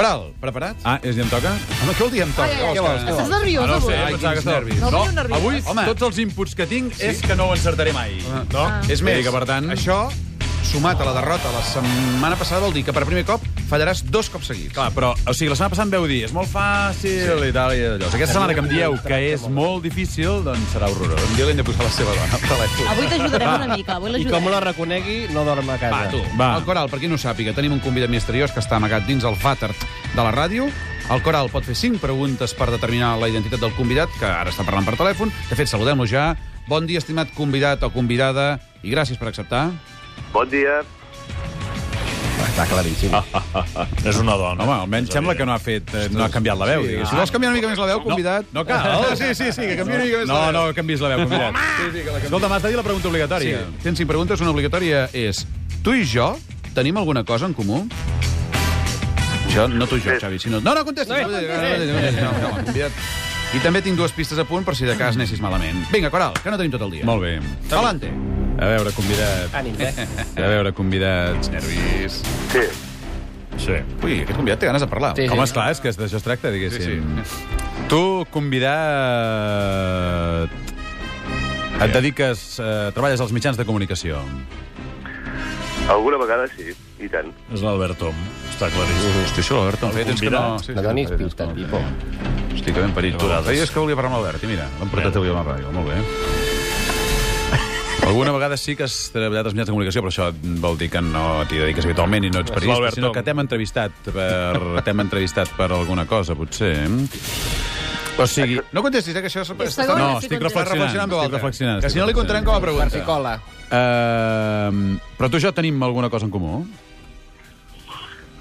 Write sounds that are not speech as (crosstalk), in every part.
Coral, preparat? Ah, és ja em toca? Home, què vol dir em toca? Ai, ai, ai. Què vols que- Estàs nerviós, Ah, no avui? que estava... nervis. No, No, avui Home. tots els inputs que tinc és que no ho encertaré mai. No? Ah. És més, que, per tant... això, sumat a la derrota la setmana passada, vol dir que per primer cop fallaràs dos cops seguits. Clar, però, o sigui, la setmana passada em veu dir és molt fàcil i tal, i allò. Aquesta setmana que em dieu que és molt difícil, doncs serà horrorós. Un dia l'hem de posar a la seva dona al telèfon. Avui t'ajudarem una mica, avui I com la reconegui, no dorm a casa. Va, tu. Va. El Coral, per qui no ho sàpiga, tenim un convidat misteriós que està amagat dins el vàter de la ràdio. El Coral pot fer cinc preguntes per determinar la identitat del convidat, que ara està parlant per telèfon. De fet, saludem-lo ja. Bon dia, estimat convidat o convidada, i gràcies per acceptar. Bon dia. Està claríssim. És una dona. Home, almenys sembla que no ha fet, eh, no ha canviat la veu, Si diguéssim. vols canviar una mica més la veu, convidat... No cal. Oh, sí, sí, sí, que canviï una mica més No, la veu. no canvis la veu, convidat. Sí, sí, que la. Escolta, m'has de dir la pregunta Sí. obligatòria. Tens cinc preguntes. Una obligatòria és... Tu i jo tenim alguna cosa en comú? Jo, no tu i jo, Xavi, sinó... No, no, contesta. No, no, no, no, no, convidat. I també tinc dues pistes a punt per si de cas anessis malament. Vinga, Coral, que no tenim tot el dia. Molt bé. Adelante. A veure, convidat. Ànims, eh? A veure, convidats. Nervis. Sí. Sí. Ui, aquest convidat té ganes de parlar. Sí, sí. Home, esclar, és que d'això es tracta, diguéssim. Sí, Tu, convidat... Et dediques... Eh, treballes als mitjans de comunicació. Alguna vegada sí, i tant. És l'Albert Tom, està claríssim. Hosti, això, l'Albert, no. No... Sí, No donis feia temps pista, que no. Hosti, que ben parit. Tu. Feies que volia parlar amb l'Albert, i mira, l'hem portat avui a la ràdio. Molt bé. Alguna vegada sí que has treballat als mitjans de comunicació, però això vol dir que no t'hi dediques habitualment i no ets periodista, sinó que t'hem entrevistat per (laughs) t'hem entrevistat per alguna cosa, potser. O sigui... No contestis, eh, que això... És està- No, estic contesta. reflexionant. en estic reflexionant. Que si no li contarem com a pregunta. si cola. Uh, però tu i jo tenim alguna cosa en comú?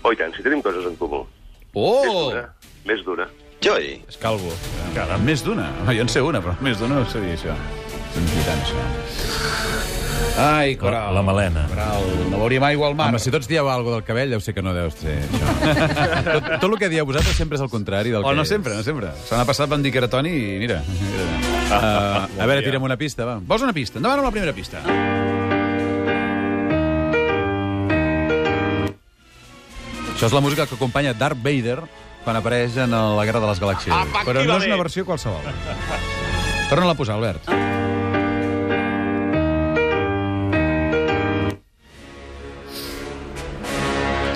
Oh, i tant, si tenim coses en comú. Més Oh! d'una. Més d'una. És calvo. Caram. Més d'una. Ah, Jo en sé una, però més d'una no sé dir això. Inquietant, això. Ai, La, Coral. la melena. Coral, no veuríem aigua al mar. Home, si tots dieu alguna del cabell, deu ser que no deus ser això. (laughs) tot, tot el que dieu vosaltres sempre és el contrari del O que no és. sempre, no sempre. Setmana passat van dir que era Toni i mira. mira. Uh, a veure, tira'm una pista, va. Vols una pista? Endavant amb la primera pista. Això és la música que acompanya Darth Vader quan apareix en la Guerra de les Galàxies. Però no és una versió qualsevol. (laughs) Torna-la a posar, Albert.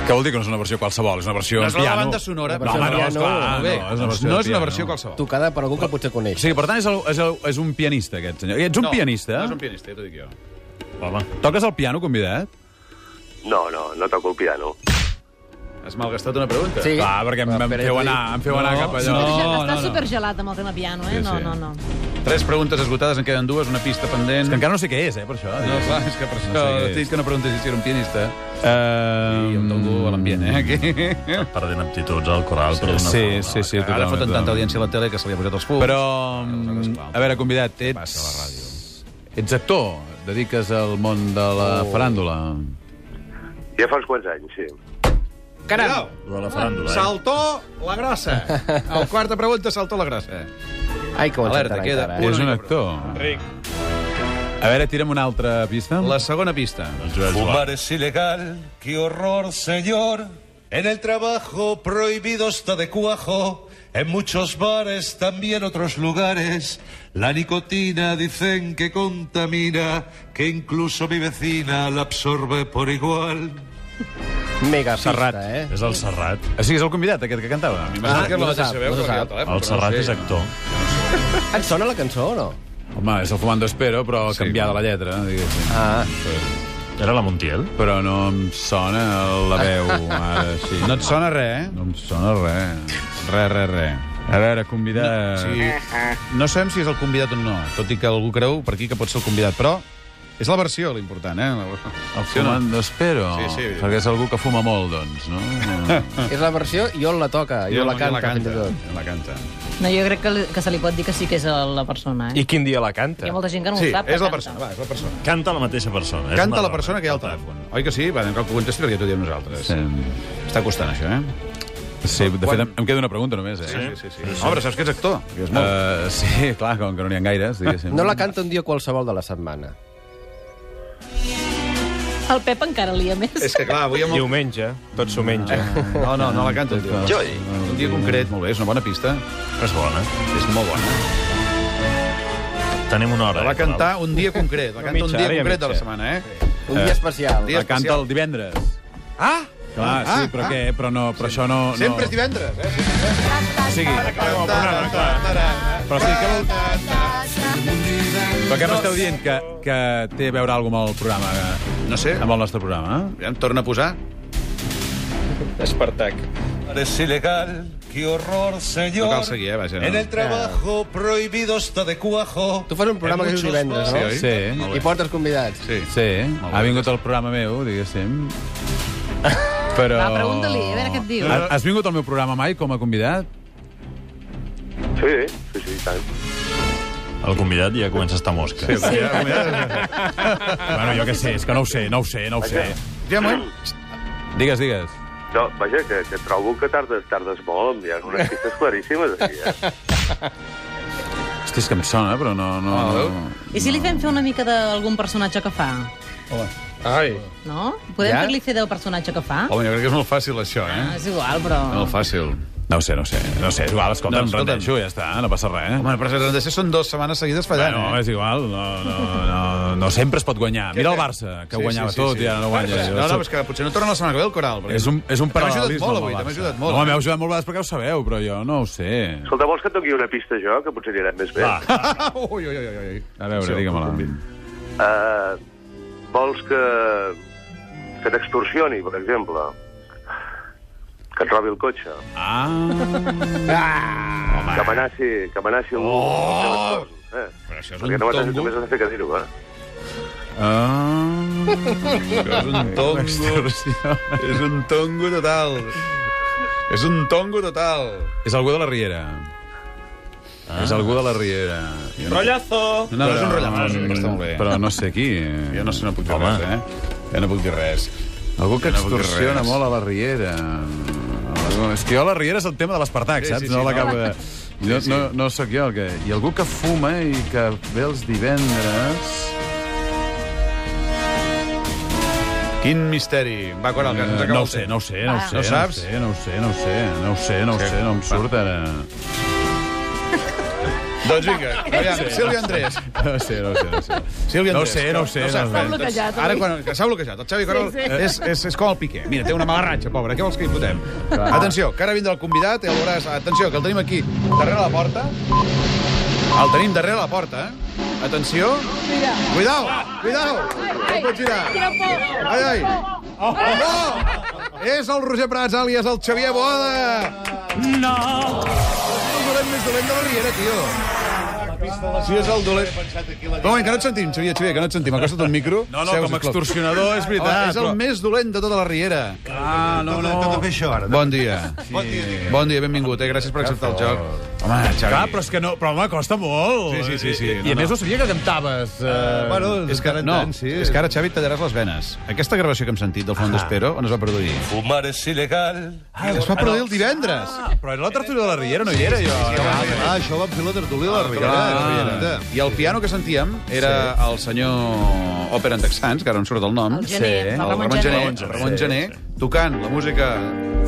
Què vol dir que no és una versió qualsevol? És una versió No en és la piano. banda sonora, No, però home, en no, piano, esclar, bé. no, és una versió, no de és una versió qualsevol. Tocada per algú que potser O coneix. sigui, per tant, és, el, és, el, és un pianista, aquest senyor. I ets un No, pianista? No és un pianista, ja t'ho dic jo. Home, Toques el piano, convidat? No, no, no toco el piano. Has malgastat una pregunta? Sí. Clar, perquè em, em Però feu anar, em feu anar No, cap allò. no. Supergelat, Està no. supergelat amb el tema piano, eh? Sí, No, sí. no, no. Tres preguntes esgotades, en queden dues, una pista pendent. És que encara no sé què és, eh, per això. No, clar, és que per això No sé no t'he dit que no preguntés si era un pianista. Uh, I em toco a l'ambient, eh? Aquí. perdent aptituds al coral per donar Sí, forma. sí, sí. Ara totalment, foten tanta audiència a la tele que se li ha posat els fums. Però, mm, a veure, convidat, ets... Passa a la ràdio. Ets actor, dediques al món de la Oh. faràndula. Ja fa uns quants anys, sí. Caram! Lo de la faràndula, eh? Saltó la grossa. (laughs) El quarta pregunta, saltó la grossa. Ai, que ho Alerta, encertarà queda encara, eh? És un actor. Ric. A veure, tira'm una altra pista. La segona pista. El Joel Joan. Fumar es ilegal, qué horror, señor. En el trabajo prohibido está de cuajo. En muchos bares, también otros lugares. La nicotina dicen que contamina, que incluso mi vecina la absorbe por igual. Mega Serrat. eh? És el Serrat. O sigui, és el convidat, aquest que cantava. M'imagino Ah, que és la no mateixa sap, veu no al telèfon. El però Serrat no sé. és actor. (laughs) Et sona la cançó o no? Home, és el Fumando Espero, però Sí, canviada la lletra, diguéssim. Ah, Era la Montiel? Però no em sona la veu, (laughs) ara sí. No et sona res, eh? No em sona res. Res, res, res. A veure, convidat... Sí. No sabem si és el convidat o no, tot i que algú creu per aquí que pot ser el convidat, però és la versió l'important, eh? El Fumando Espero. Sí, sí. Perquè és algú que fuma molt, doncs, no? (laughs) és la versió i on la toca, i on la canta, fins i tot. Jo la canta. No, jo crec que, li- que se li pot dir que sí que és la persona, eh? I quin dia la canta? Hi ha molta gent que no Sí, ho sap. és la canta. persona, va, és la persona. Canta la mateixa persona. és Canta una la dona. persona que hi ha al telèfon. Oi que sí? Va, cal que ho contesti perquè t'ho diem nosaltres. Sí. Està costant, això, eh? Sí, de fet, em, em queda una pregunta només, eh? Sí, sí, sí. sí. Home, però saps que és actor. Que és molt... Uh, sí, clar, com que no n'hi ha gaires, diguéssim. No la canta un dia qualsevol de la setmana. El Pep encara lia més. És que, clar, avui amb el... Diumenge, tot s'ho menja. No, no, no la canto, tio. Joy. Un dia concret, molt bé, és una bona pista. És bona. És molt bona. Tenim una hora. La va eh, cantar un dia concret. La canta un dia concret de la setmana, eh? Un dia especial. Dia La canta especial. el divendres. Ah! Clar, Ah, sí, però ah. què? Però, no, però això no... no... Sempre és divendres, eh? O sigui, però sí que vol... Però què m'esteu dient? Que, que té a veure alguna amb el programa? No sé. amb el nostre programa? eh? Ja em torna a posar. Espartac. Es ilegal, qué horror, señor. No cal seguir, eh, vaja, no. En el trabajo prohibido está de cuajo. Tu fas un programa que és divendres, no? Sí, Sí. I portes convidats. Sí. Sí, ha vingut al programa meu, diguéssim. (laughs) Però... Va, pregunta-li, a veure què et diu. Has, vingut al meu programa mai com a convidat? Sí, sí, sí, tant. El convidat ja comença a estar mosca. Sí, ja, Bueno, jo què sé, és que no ho sé, no ho sé, no ho sé. ja, Digues, digues. No, vaja, que, que trobo que tardes, tardes molt. Hi ha unes pistes claríssimes aquí, eh? Hosti, és que em sona, però no... no, Ah, no. I si li fem fer una mica d'algun personatge que fa? Ai. No? Podem Ja? fer-li fer del personatge que fa? Home, jo crec que és molt fàcil, això, Ah, eh? és igual, però... Molt fàcil. No ho sé, no ho sé. No ho sé, és igual, escolta, No, no, em escolta'm. rendeixo, ja està, no passa res. Home, però de ser són dues setmanes seguides fallant, Bueno, eh? és igual, no, no, no, no sempre es pot guanyar. Mira el Barça, que Sí, guanyava sí, sí, tot sí. i ara no guanya. No, no, és que potser no torna la setmana que ve el Coral. perquè- És un, és un T'ha ajudat paral·lelisme. molt avui, Barça. ajudat molt. No, m'heu ajudat molt vegades perquè ho sabeu, però jo no ho sé. Escolta, vols que et doni una pista jo, que potser anirem més bé? (laughs) ui, ui, ui, ui. A veure, Sí, digue-me-la. Uh, vols que, que t'extorsioni, per exemple? Que et robi el cotxe? Ah, Que amenaci, que amenaci algú? Oh! Eh? Però això és Perquè un no tongo. només has de fer que dir-ho, eh? ah... Això és un tongo. És un tongo total. És un tongo total. És algú de la Riera. Ah. És algú de la Riera. Jo no, Rotllazo! No, no, és un rotllamàs, que està molt bé. Però no sé qui. Jo no sé, no puc dir Home. res, eh? Jo no puc dir res. Algú que no extorsiona molt a la Riera. És que jo a la Riera és el tema de l'Espartac, Sí, saps? sí, sí, no no. l'acabo de... No, sí. no, no sóc jo el que... I algú que fuma i que ve els divendres... Quin misteri. Va, Coral, que ens Eh, acaba no ho el sé, no ho sé, no ho sé. No saps? No ho sé, no ho sé, no ho sé, no ho sé, no ho Sí. sé, no em surt ara. Doncs vinga, (laughs) aviam, Sílvia Andrés. No sé, no sé, no sé. Sílvia No ho Andrés. sé, no ho sé, no sé. doncs, bloquejat, Ara, quan, que s'ha bloquejat. El Xavi Coral Sí, sí. és, és, és com el Piqué. Mira, té una mala ratxa, pobre. Què vols que hi fotem? Atenció, que ara vindrà el convidat i el veuràs... Atenció, que el tenim aquí, darrere la porta. El tenim darrere la porta, eh? Atenció. Cuidao, cuidao. No pot girar. Ai, ai. Oh! És el Roger Prats, àlies el Xavier Boada. No! És el dolent més dolent de la Riera, tio. Sí, és el dolent. Un moment, que no et sentim, Xavier, Xavier, que no et sentim. Acosta't un micro. No, no, Seu, com a extorsionador és veritat. Home, és el però- més dolent de tota la Riera. Ah, no, no. Bon dia. Bon dia. Bon dia, benvingut, eh? Gràcies per acceptar el joc. Home, Xavi. Clar, però és que no... Però, home, costa molt. Sí, sí, sí, sí. I, No, a més no. sabia que cantaves. Eh... Bueno, És que, no, és que ara, Xavi, et tallaràs les venes. Aquesta gravació que hem sentit del Font d'Espero, on es va produir? Fumar es ilegal. Ah, es va produir el divendres. Ah, però era la tertúlia de la Riera, no hi era, jo. Ah, això vam fer la tertúlia de la Ah, I el piano que sentíem era el senyor Òpera en Texans, que ara no em surt el nom. El gener, Sí. el Ramon Ramon Gené, Gené. Ramon Gené, tocant la música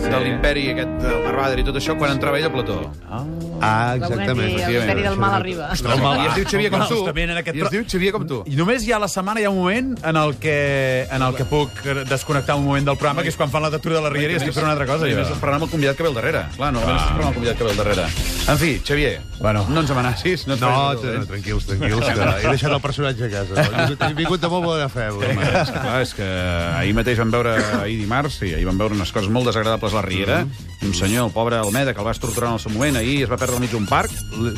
de l'imperi aquest del Marbader i tot això quan entrava ell a Plató. Ah, Va voler dir, el imperi del mal arriba. I es diu Xavier com tu. En aquest I es diu Xavier com tu. I només hi ha a la setmana hi ha un moment en el que, en el que puc desconnectar un moment del programa, que és quan fan la tertúlia de la Riera i estic fent una altra cosa. I més parlant amb el convidat que ve al darrere. Clar, no, parlant amb el convidat que ve al darrere. En fi, Xavier, Bueno. no ens amenacis. No, No, no, tranquils, tranquils, que he deixat el personatge a casa. He vingut de molt bona fe. avui. És que, clar, és que ahir mateix vam veure, ahir dimarts, sí, ahir vam veure unes coses molt desagradables la Riera, i un senyor, el pobre Almeda, que el vas torturar en el seu moment, ahir es va perdre al mig d'un parc,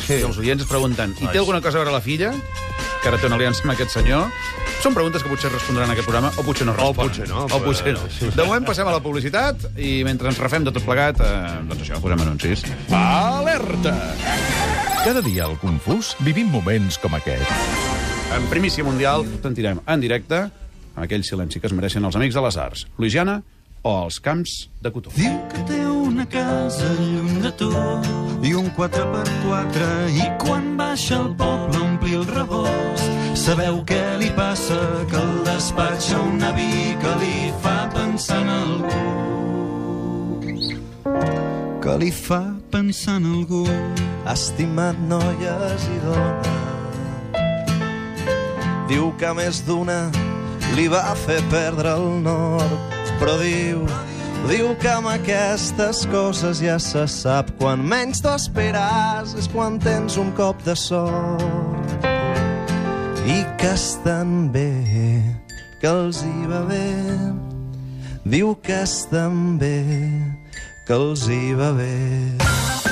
sí. i els oients es pregunten, i té alguna cosa a veure la filla? Que ara té una aliança amb aquest senyor? Són preguntes que potser respondran en aquest programa, o potser no responen. potser no, O potser no. però- De moment passem a la publicitat, i mentre ens refem de tot plegat, eh, doncs això, posem anuncis. Alerta! Cada dia al Confús vivim moments com aquest. En primícia mundial sentirem en directe aquell silenci que es mereixen els amics de les arts. Louisiana o als camps de cotó. Diu que té una casa lluny de tot i un 4x4 i quan baixa al poble a omplir el rebost. Sabeu què li passa? Que el despatxa un avi que li fa pensar en algú. Que li fa pensar en algú estimat noies i dones. Diu que més d'una li va fer perdre el nord però diu Diu que amb aquestes coses ja se sap quan menys t'ho esperàs és quan tens un cop de sort i que estan bé, que els hi va bé. Diu que estan bé, que els hi va bé.